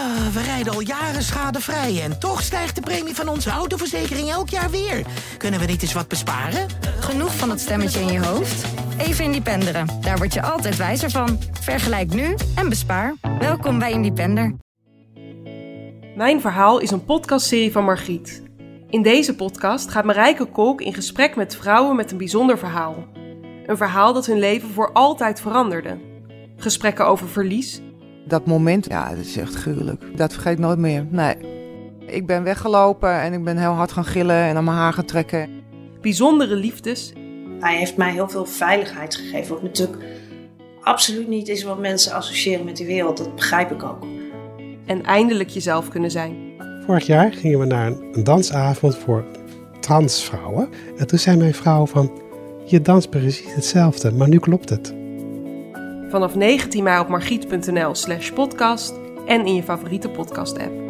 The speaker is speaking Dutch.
Ah, we rijden al jaren schadevrij en toch stijgt de premie van onze autoverzekering elk jaar weer. Kunnen we niet eens wat besparen? Genoeg van dat stemmetje in je hoofd? Even Independeren. Daar word je altijd wijzer van. Vergelijk nu en bespaar. Welkom bij Independer. Mijn Verhaal is een podcastserie van Margriet. In deze podcast gaat Marijke Kolk in gesprek met vrouwen met een bijzonder verhaal. Een verhaal dat hun leven voor altijd veranderde. Gesprekken over verlies, Dat moment, ja, dat is echt gruwelijk. Dat vergeet ik nooit meer. Nee. Ik ben weggelopen en ik ben heel hard gaan gillen en aan mijn haar gaan trekken. bijzondere liefdes Hij heeft mij heel veel veiligheid gegeven. Wat natuurlijk absoluut niet is wat mensen associëren met die wereld. Dat begrijp ik ook. en eindelijk jezelf kunnen zijn. Vorig jaar gingen we naar een, dansavond voor transvrouwen. En toen zei mijn vrouw van, je danst precies hetzelfde, maar nu klopt het. Vanaf 19 mei op margriet.nl slash podcast en in je favoriete podcast app.